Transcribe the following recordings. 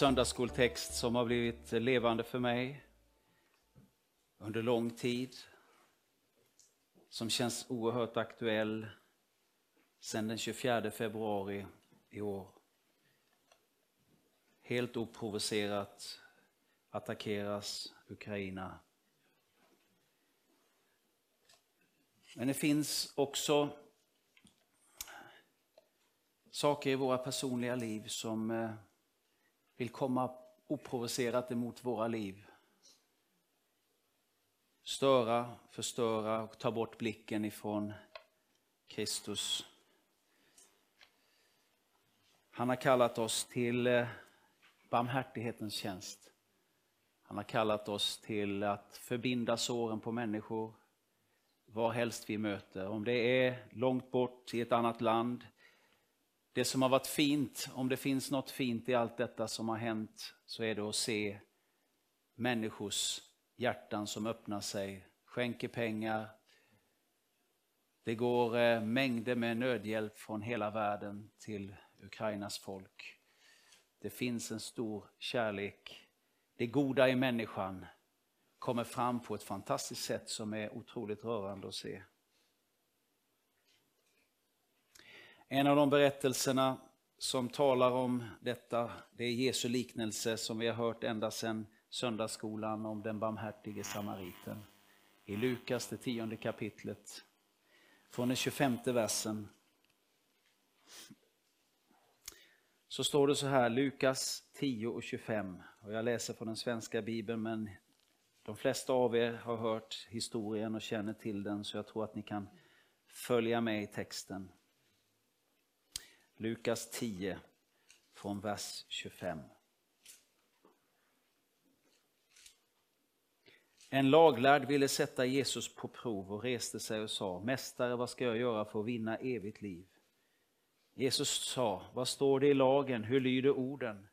söndagsskoltext som har blivit levande för mig under lång tid. Som känns oerhört aktuell sedan den 24 februari i år. Helt oprovocerat attackeras Ukraina. Men det finns också saker i våra personliga liv som eh, vill komma oprovocerat emot våra liv. Störa, förstöra och ta bort blicken ifrån Kristus. Han har kallat oss till eh, barmhärtighetens tjänst. Han har kallat oss till att förbinda såren på människor var helst vi möter. Om det är långt bort i ett annat land, det som har varit fint, om det finns något fint i allt detta som har hänt, så är det att se människors hjärtan som öppnar sig, skänker pengar. Det går eh, mängder med nödhjälp från hela världen till Ukrainas folk. Det finns en stor kärlek. Det goda i människan kommer fram på ett fantastiskt sätt som är otroligt rörande att se. En av de berättelserna som talar om detta, det är Jesu liknelse som vi har hört ända sedan söndagsskolan om den barmhärtige samariten. I Lukas, det tionde kapitlet, från den 25 versen. Så står det så här, Lukas 10 och 25. Och jag läser från den svenska bibeln, men de flesta av er har hört historien och känner till den, så jag tror att ni kan följa med i texten. Lukas 10 från vers 25. En laglärd ville sätta Jesus på prov och reste sig och sa, Mästare, vad ska jag göra för att vinna evigt liv? Jesus sa, vad står det i lagen, hur lyder orden?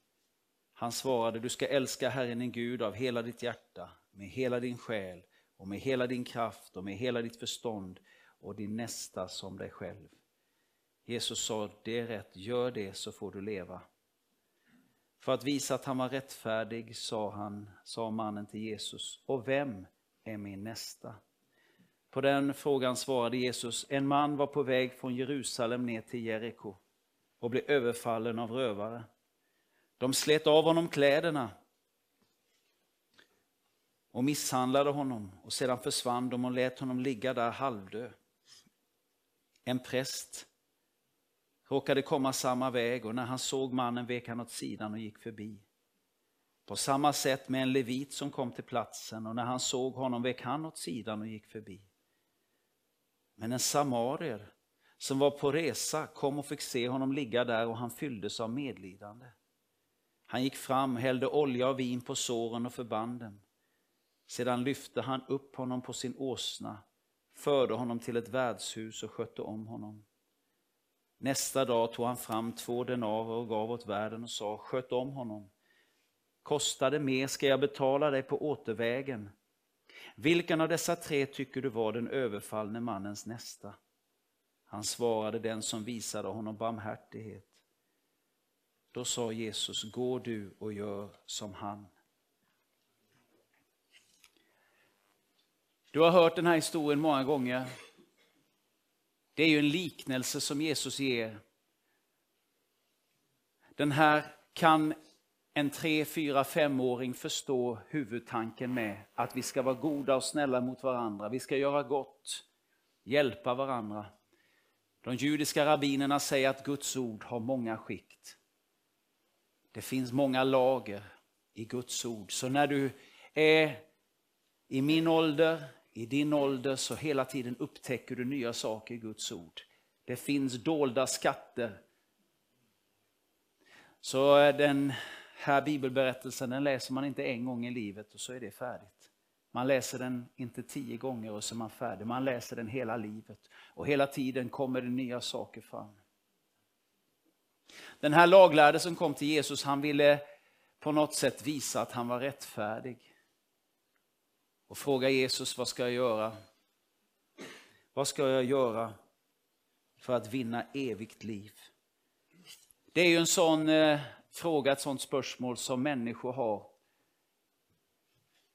Han svarade, du ska älska Herren din Gud av hela ditt hjärta, med hela din själ och med hela din kraft och med hela ditt förstånd och din nästa som dig själv. Jesus sa, det är rätt, gör det så får du leva. För att visa att han var rättfärdig sa, han, sa mannen till Jesus, och vem är min nästa? På den frågan svarade Jesus, en man var på väg från Jerusalem ner till Jeriko och blev överfallen av rövare. De slet av honom kläderna och misshandlade honom och sedan försvann de och lät honom ligga där halvdö. En präst råkade komma samma väg och när han såg mannen vek han åt sidan och gick förbi. På samma sätt med en levit som kom till platsen och när han såg honom vek han åt sidan och gick förbi. Men en samarier som var på resa kom och fick se honom ligga där och han fylldes av medlidande. Han gick fram, hällde olja och vin på såren och förbanden. Sedan lyfte han upp honom på sin åsna, förde honom till ett värdshus och skötte om honom. Nästa dag tog han fram två denarer och gav åt värden och sa, sköt om honom. Kostar det mer ska jag betala dig på återvägen. Vilken av dessa tre tycker du var den överfallne mannens nästa? Han svarade den som visade honom barmhärtighet. Då sa Jesus, gå du och gör som han. Du har hört den här historien många gånger. Det är ju en liknelse som Jesus ger. Den här kan en tre, fyra, femåring förstå huvudtanken med att vi ska vara goda och snälla mot varandra. Vi ska göra gott, hjälpa varandra. De judiska rabbinerna säger att Guds ord har många skikt. Det finns många lager i Guds ord. Så när du är i min ålder, i din ålder så hela tiden upptäcker du nya saker i Guds ord. Det finns dolda skatter. Så den här bibelberättelsen den läser man inte en gång i livet och så är det färdigt. Man läser den inte tio gånger och så är man färdig. Man läser den hela livet och hela tiden kommer det nya saker fram. Den här laglärde som kom till Jesus, han ville på något sätt visa att han var rättfärdig och fråga Jesus, vad ska jag göra? Vad ska jag göra för att vinna evigt liv? Det är ju en sån eh, fråga ett sånt spörsmål som människor har.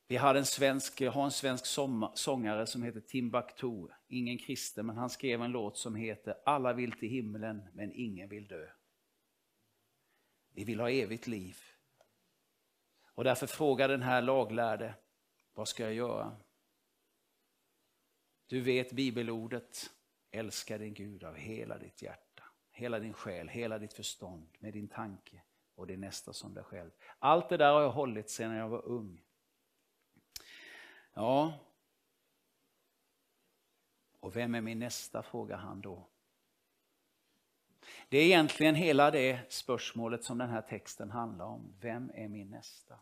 Vi hade en svensk, har en svensk sångare som heter Timbuktu, ingen kristen, men han skrev en låt som heter Alla vill till himlen men ingen vill dö. Vi vill ha evigt liv. Och därför frågar den här laglärde, vad ska jag göra? Du vet bibelordet, älska din Gud av hela ditt hjärta, hela din själ, hela ditt förstånd, med din tanke och din nästa som dig själv. Allt det där har jag hållit sedan jag var ung. Ja, och vem är min nästa, frågar han då. Det är egentligen hela det spörsmålet som den här texten handlar om. Vem är min nästa?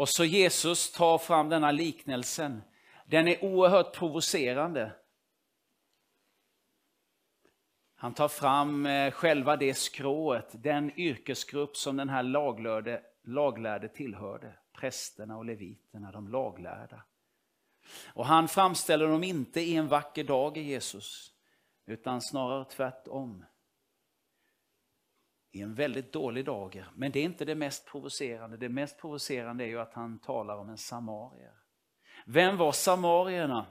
Och så Jesus tar fram denna liknelsen. Den är oerhört provocerande. Han tar fram eh, själva det skrået, den yrkesgrupp som den här laglärde, laglärde tillhörde. Prästerna och leviterna, de laglärda. Och han framställer dem inte i en vacker dag i Jesus, utan snarare tvärtom i en väldigt dålig dager. Men det är inte det mest provocerande. Det mest provocerande är ju att han talar om en samarier. Vem var samarierna?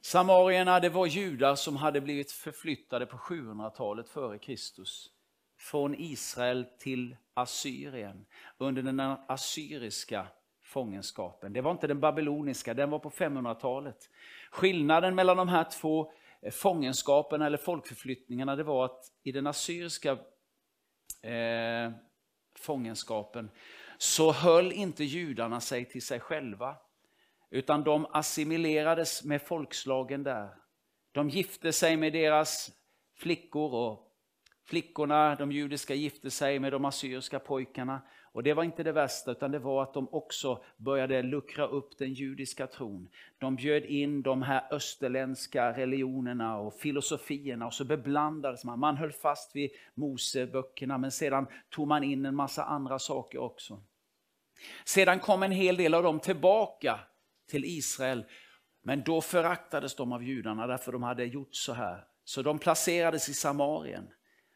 Samarierna det var judar som hade blivit förflyttade på 700-talet före Kristus. Från Israel till Assyrien under den assyriska fångenskapen. Det var inte den babyloniska, den var på 500-talet. Skillnaden mellan de här två Eh, fångenskapen eller folkförflyttningarna det var att i den assyriska eh, fångenskapen så höll inte judarna sig till sig själva utan de assimilerades med folkslagen där. De gifte sig med deras flickor och flickorna, de judiska, gifte sig med de assyriska pojkarna och det var inte det värsta, utan det var att de också började luckra upp den judiska tron. De bjöd in de här österländska religionerna och filosofierna och så beblandades man. Man höll fast vid Moseböckerna men sedan tog man in en massa andra saker också. Sedan kom en hel del av dem tillbaka till Israel, men då föraktades de av judarna därför de hade gjort så här. Så de placerades i Samarien.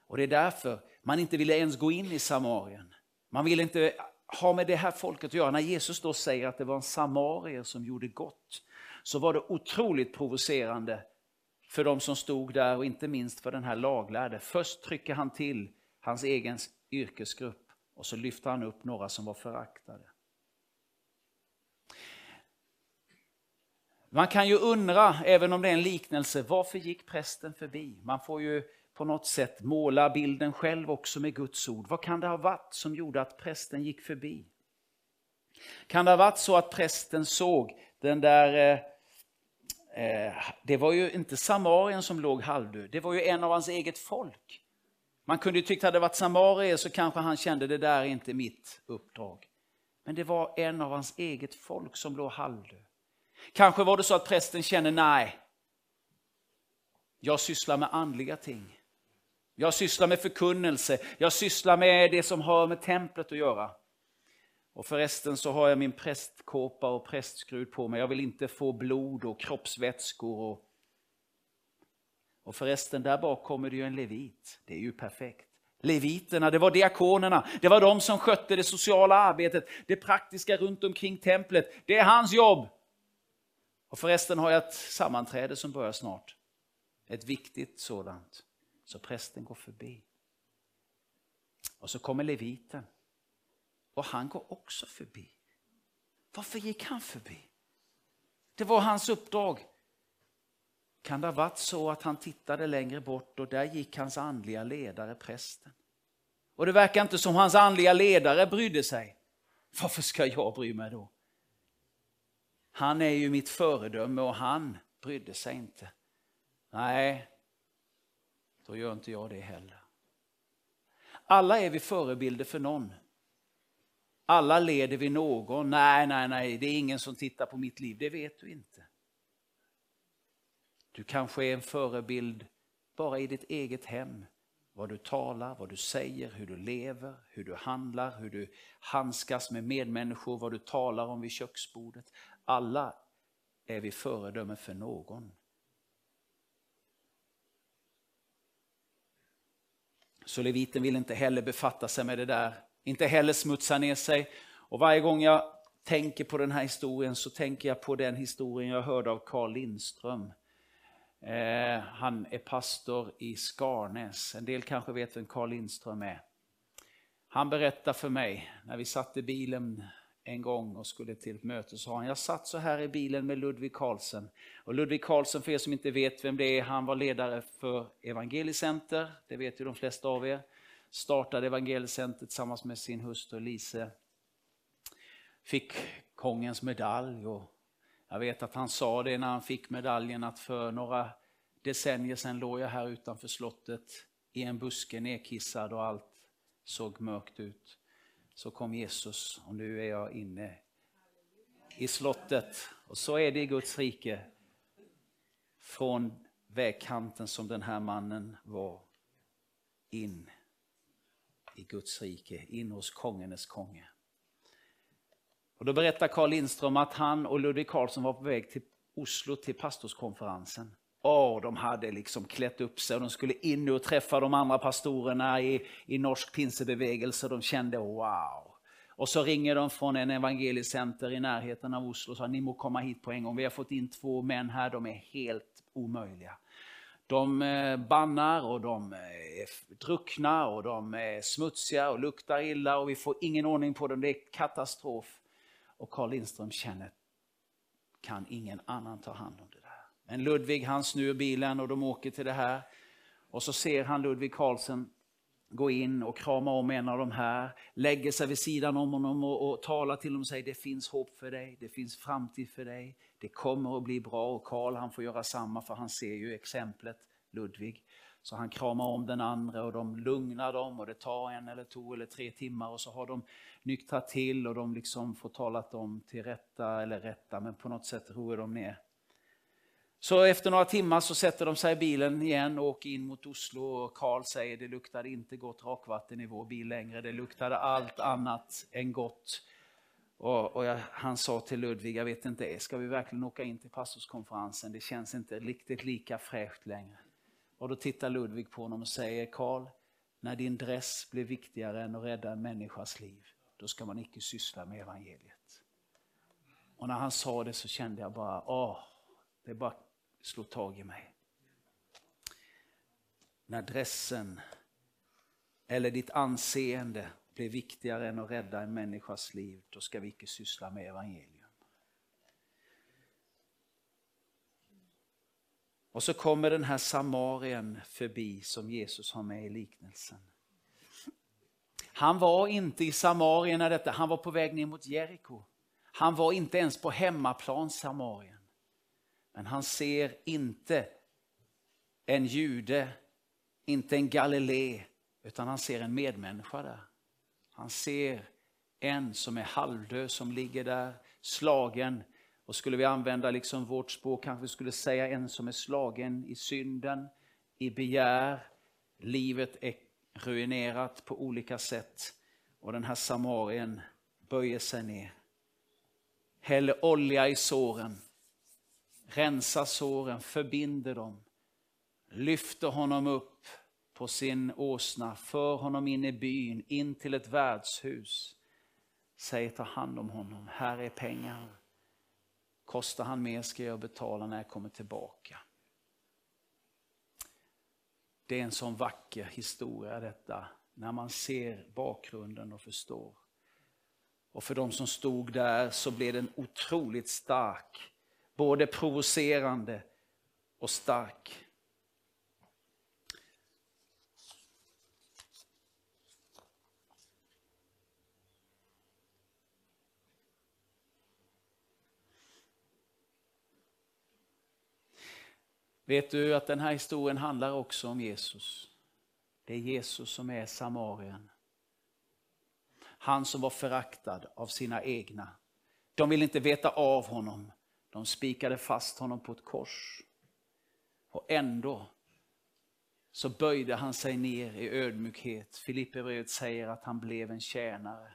Och det är därför man inte ville ens gå in i Samarien. Man vill inte ha med det här folket att göra. När Jesus då säger att det var en samarier som gjorde gott, så var det otroligt provocerande för de som stod där och inte minst för den här laglärde. Först trycker han till hans egen yrkesgrupp och så lyfter han upp några som var föraktade. Man kan ju undra, även om det är en liknelse, varför gick prästen förbi? Man får ju på något sätt måla bilden själv också med Guds ord. Vad kan det ha varit som gjorde att prästen gick förbi? Kan det ha varit så att prästen såg den där eh, eh, det var ju inte Samarien som låg halvdöd, det var ju en av hans eget folk. Man kunde ju tyckt att det varit Samarier så kanske han kände det där är inte mitt uppdrag. Men det var en av hans eget folk som låg halvdöd. Kanske var det så att prästen kände, nej, jag sysslar med andliga ting. Jag sysslar med förkunnelse, jag sysslar med det som har med templet att göra. Och förresten så har jag min prästkåpa och prästskrud på mig. Jag vill inte få blod och kroppsvätskor. Och, och förresten, där bak kommer det ju en levit. Det är ju perfekt. Leviterna, det var diakonerna, det var de som skötte det sociala arbetet, det praktiska runt omkring templet. Det är hans jobb. Och förresten har jag ett sammanträde som börjar snart. Ett viktigt sådant. Så prästen går förbi. Och så kommer leviten. Och han går också förbi. Varför gick han förbi? Det var hans uppdrag. Kan det ha varit så att han tittade längre bort och där gick hans andliga ledare, prästen. Och det verkar inte som hans andliga ledare brydde sig. Varför ska jag bry mig då? Han är ju mitt föredöme och han brydde sig inte. Nej, då gör inte jag det heller. Alla är vi förebilder för någon. Alla leder vi någon. Nej, nej, nej, det är ingen som tittar på mitt liv. Det vet du inte. Du kanske är en förebild bara i ditt eget hem. Vad du talar, vad du säger, hur du lever, hur du handlar, hur du handskas med medmänniskor, vad du talar om vid köksbordet. Alla är vi föredöme för någon. Så leviten vill inte heller befatta sig med det där, inte heller smutsa ner sig. Och varje gång jag tänker på den här historien så tänker jag på den historien jag hörde av Carl Lindström. Eh, han är pastor i Skarnäs. En del kanske vet vem Carl Lindström är. Han berättade för mig när vi satt i bilen en gång och skulle till ett möte, sa han, jag satt så här i bilen med Ludvig Karlsson. Och Ludvig Karlsson, för er som inte vet vem det är, han var ledare för Evangelicenter, det vet ju de flesta av er. Startade Evangelicenter tillsammans med sin hustru Lise. Fick kongens medalj och jag vet att han sa det när han fick medaljen att för några decennier sedan låg jag här utanför slottet i en buske nedkissad och allt såg mörkt ut så kom Jesus och nu är jag inne i slottet. Och så är det i Guds rike. Från vägkanten som den här mannen var in i Guds rike, in hos kongenes konge. Och då berättar Carl Lindström att han och Ludvig Karlsson var på väg till Oslo till pastorskonferensen. Oh, de hade liksom klätt upp sig och de skulle in och träffa de andra pastorerna i, i norsk pinsebevegelse. De kände wow. Och så ringer de från en evangeliecenter i närheten av Oslo och sa ni må komma hit på en gång. Vi har fått in två män här, de är helt omöjliga. De eh, bannar och de eh, är druckna och de är smutsiga och luktar illa och vi får ingen ordning på dem. Det är katastrof. Och Carl Lindström känner, kan ingen annan ta hand om det? Men Ludvig han snur bilen och de åker till det här. Och så ser han Ludvig Karlsson gå in och krama om en av de här, lägger sig vid sidan om honom och, och talar till honom och säger det finns hopp för dig, det finns framtid för dig, det kommer att bli bra. Och Karl han får göra samma för han ser ju exemplet Ludvig. Så han kramar om den andra och de lugnar dem och det tar en eller två eller tre timmar och så har de nyktrat till och de liksom får talat dem till rätta, eller rätta, men på något sätt roar de ner. Så efter några timmar så sätter de sig i bilen igen och åker in mot Oslo och Karl säger det luktade inte gott rakvatten i vår bil längre, det luktade allt annat än gott. Och, och jag, han sa till Ludvig, jag vet inte, ska vi verkligen åka in till pastorskonferensen? Det känns inte riktigt lika fräscht längre. Och då tittar Ludvig på honom och säger, Karl, när din dress blir viktigare än att rädda en människas liv, då ska man icke syssla med evangeliet. Och när han sa det så kände jag bara, åh, det bara slå tag i mig. När dressen eller ditt anseende blir viktigare än att rädda en människas liv, då ska vi icke syssla med evangelium. Och så kommer den här samarien förbi som Jesus har med i liknelsen. Han var inte i Samarien när detta, han var på väg ner mot Jeriko. Han var inte ens på hemmaplan Samarien. Men han ser inte en jude, inte en galilé, utan han ser en medmänniska där. Han ser en som är halvdöd som ligger där slagen. Och skulle vi använda liksom vårt språk kanske vi skulle säga en som är slagen i synden, i begär. Livet är ruinerat på olika sätt. Och den här samarien böjer sig ner. Häller olja i såren rensar såren, förbinder dem, lyfter honom upp på sin åsna, för honom in i byn, in till ett värdshus. Säger ta hand om honom, här är pengar. Kostar han mer ska jag betala när jag kommer tillbaka. Det är en sån vacker historia detta, när man ser bakgrunden och förstår. Och för de som stod där så blev den otroligt stark både provocerande och stark. Vet du att den här historien handlar också om Jesus? Det är Jesus som är Samarien. Han som var föraktad av sina egna. De vill inte veta av honom. De spikade fast honom på ett kors. Och ändå så böjde han sig ner i ödmjukhet. Filipperbrevet säger att han blev en tjänare.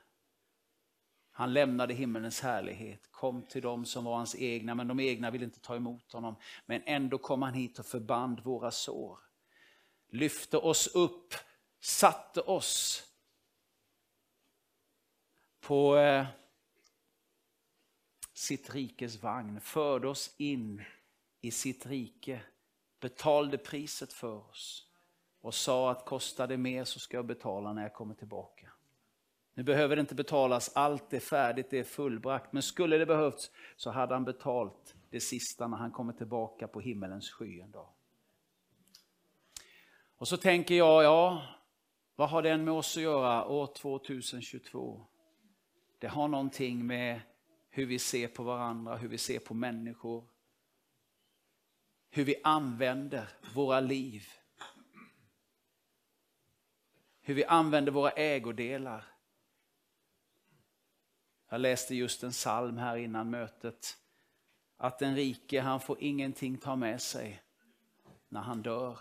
Han lämnade himmelens härlighet, kom till dem som var hans egna, men de egna ville inte ta emot honom. Men ändå kom han hit och förband våra sår. Lyfte oss upp satte oss på eh, sitt rikes vagn, förde oss in i sitt rike, betalade priset för oss och sa att kostar det mer så ska jag betala när jag kommer tillbaka. Nu behöver det inte betalas, allt är färdigt, det är fullbrakt. Men skulle det behövts så hade han betalt det sista när han kommer tillbaka på himmelens sky en dag. Och så tänker jag, ja, vad har den med oss att göra år 2022? Det har någonting med hur vi ser på varandra, hur vi ser på människor. Hur vi använder våra liv. Hur vi använder våra ägodelar. Jag läste just en psalm här innan mötet. Att den rike, han får ingenting ta med sig när han dör.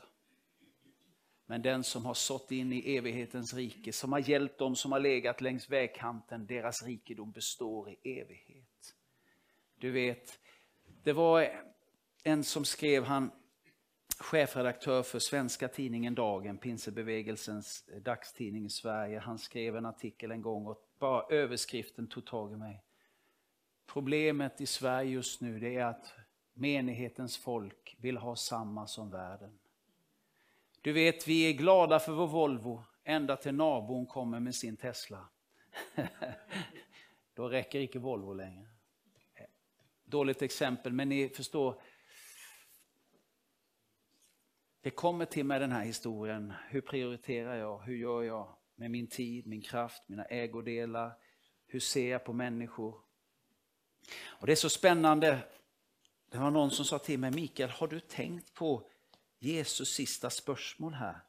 Men den som har sått in i evighetens rike, som har hjälpt dem som har legat längs vägkanten, deras rikedom består i evighet. Du vet, det var en som skrev, han chefredaktör för svenska tidningen Dagen, Pinsebevegelsens eh, dagstidning i Sverige. Han skrev en artikel en gång och bara överskriften tog tag i mig. Problemet i Sverige just nu det är att menighetens folk vill ha samma som världen. Du vet, vi är glada för vår Volvo ända till nabon kommer med sin Tesla. Då räcker inte Volvo längre. Dåligt exempel, men ni förstår. Det kommer till mig den här historien. Hur prioriterar jag? Hur gör jag med min tid, min kraft, mina ägodelar? Hur ser jag på människor? Och Det är så spännande. Det var någon som sa till mig, Mikael, har du tänkt på Jesus sista spörsmål här?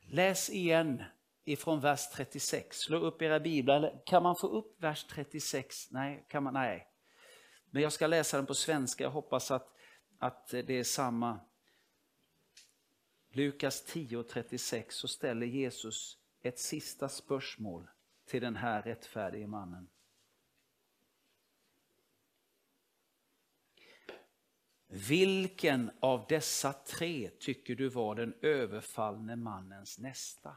Läs igen ifrån vers 36. Slå upp era biblar. Kan man få upp vers 36? Nej, kan man, nej. Men jag ska läsa den på svenska. Jag hoppas att, att det är samma. Lukas 10.36 så ställer Jesus ett sista spörsmål till den här rättfärdige mannen. Vilken av dessa tre tycker du var den överfallne mannens nästa?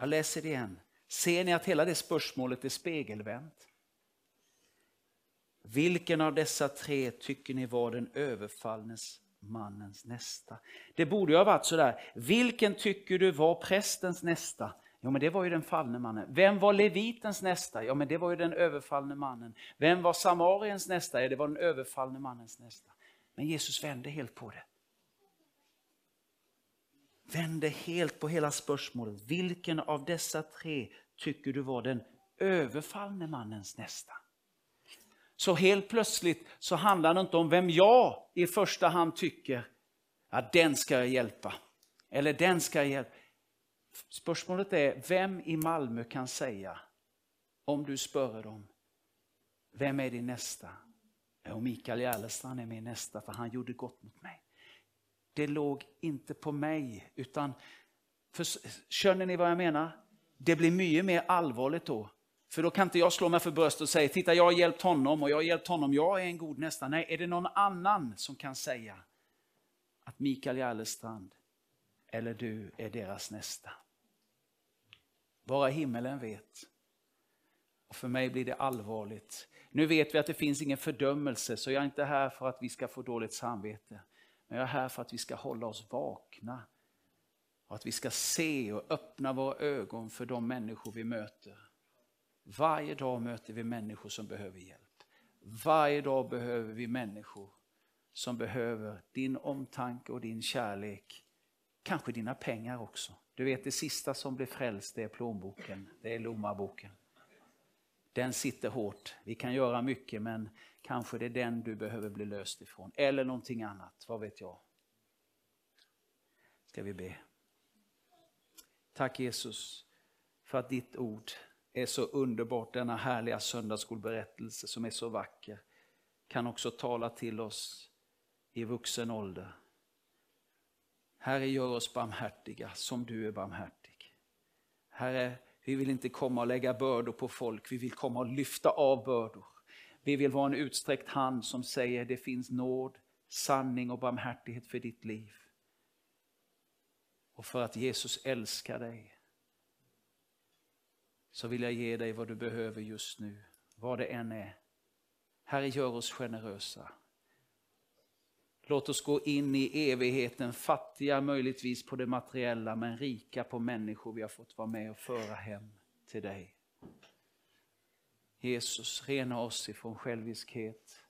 Jag läser det igen. Ser ni att hela det spörsmålet är spegelvänt? Vilken av dessa tre tycker ni var den överfallnes mannens nästa? Det borde ju ha varit sådär, vilken tycker du var prästens nästa? Jo men det var ju den fallne mannen. Vem var levitens nästa? Ja men det var ju den överfallne mannen. Vem var samariens nästa? Ja det var den överfallne mannens nästa. Men Jesus vände helt på det. Vände helt på hela spörsmålet. Vilken av dessa tre tycker du var den överfallne mannens nästa? Så helt plötsligt så handlar det inte om vem jag i första hand tycker, att den ska jag hjälpa. Eller den ska jag hjälpa. Spörsmålet är, vem i Malmö kan säga, om du spörer dem, vem är din nästa? Och Mikael Järlestrand är min nästa, för han gjorde gott mot mig. Det låg inte på mig, utan, för, känner ni vad jag menar? Det blir mycket mer allvarligt då. För då kan inte jag slå mig för bröstet och säga, titta jag har hjälpt honom och jag har hjälpt honom, jag är en god nästa. Nej, är det någon annan som kan säga att Mikael Järlestrand eller du är deras nästa? Bara himmelen vet. Och för mig blir det allvarligt. Nu vet vi att det finns ingen fördömelse, så jag är inte här för att vi ska få dåligt samvete. Men jag är här för att vi ska hålla oss vakna. Och att vi ska se och öppna våra ögon för de människor vi möter. Varje dag möter vi människor som behöver hjälp. Varje dag behöver vi människor som behöver din omtanke och din kärlek. Kanske dina pengar också. Du vet det sista som blir frälst det är plånboken, det är lomaboken. Den sitter hårt. Vi kan göra mycket men kanske det är den du behöver bli löst ifrån. Eller någonting annat, vad vet jag. Ska vi be. Tack Jesus för att ditt ord är så underbart, denna härliga söndagsskolberättelse som är så vacker, kan också tala till oss i vuxen ålder. Herre, gör oss barmhärtiga som du är barmhärtig. Herre, vi vill inte komma och lägga bördor på folk, vi vill komma och lyfta av bördor. Vi vill vara en utsträckt hand som säger det finns nåd, sanning och barmhärtighet för ditt liv. Och för att Jesus älskar dig så vill jag ge dig vad du behöver just nu, vad det än är. Herre, gör oss generösa. Låt oss gå in i evigheten, fattiga möjligtvis på det materiella, men rika på människor vi har fått vara med och föra hem till dig. Jesus, rena oss ifrån själviskhet,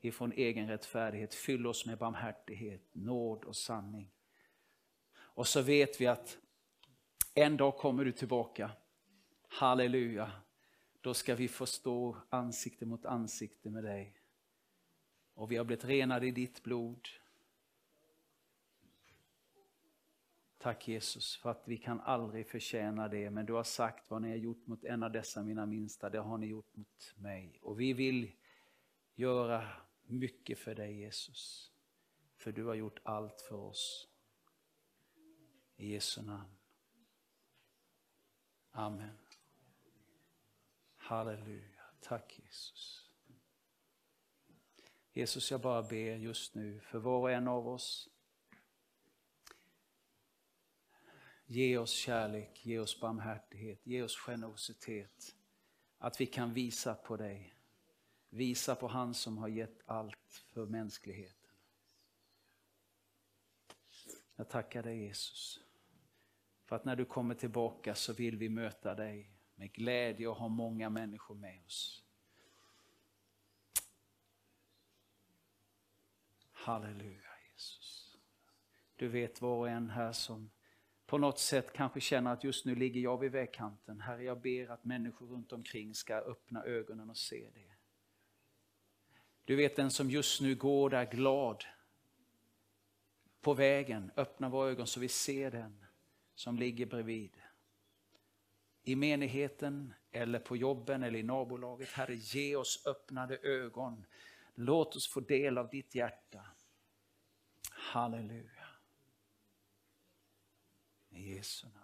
ifrån egen rättfärdighet. Fyll oss med barmhärtighet, nåd och sanning. Och så vet vi att en dag kommer du tillbaka. Halleluja. Då ska vi få stå ansikte mot ansikte med dig. Och vi har blivit renade i ditt blod. Tack Jesus för att vi kan aldrig förtjäna det, men du har sagt vad ni har gjort mot en av dessa mina minsta, det har ni gjort mot mig. Och vi vill göra mycket för dig Jesus, för du har gjort allt för oss. I Jesu namn. Amen. Halleluja. Tack Jesus. Jesus, jag bara ber just nu för var och en av oss. Ge oss kärlek, ge oss barmhärtighet, ge oss generositet. Att vi kan visa på dig. Visa på han som har gett allt för mänskligheten. Jag tackar dig Jesus. För att när du kommer tillbaka så vill vi möta dig med glädje och ha många människor med oss. Halleluja Jesus. Du vet var och en här som på något sätt kanske känner att just nu ligger jag vid vägkanten. Herre, jag ber att människor runt omkring ska öppna ögonen och se det. Du vet den som just nu går där glad på vägen. Öppna våra ögon så vi ser den som ligger bredvid. I menigheten eller på jobben eller i nabolaget. Herre, ge oss öppnade ögon. Låt oss få del av ditt hjärta. Halleluja. I Jesu namn.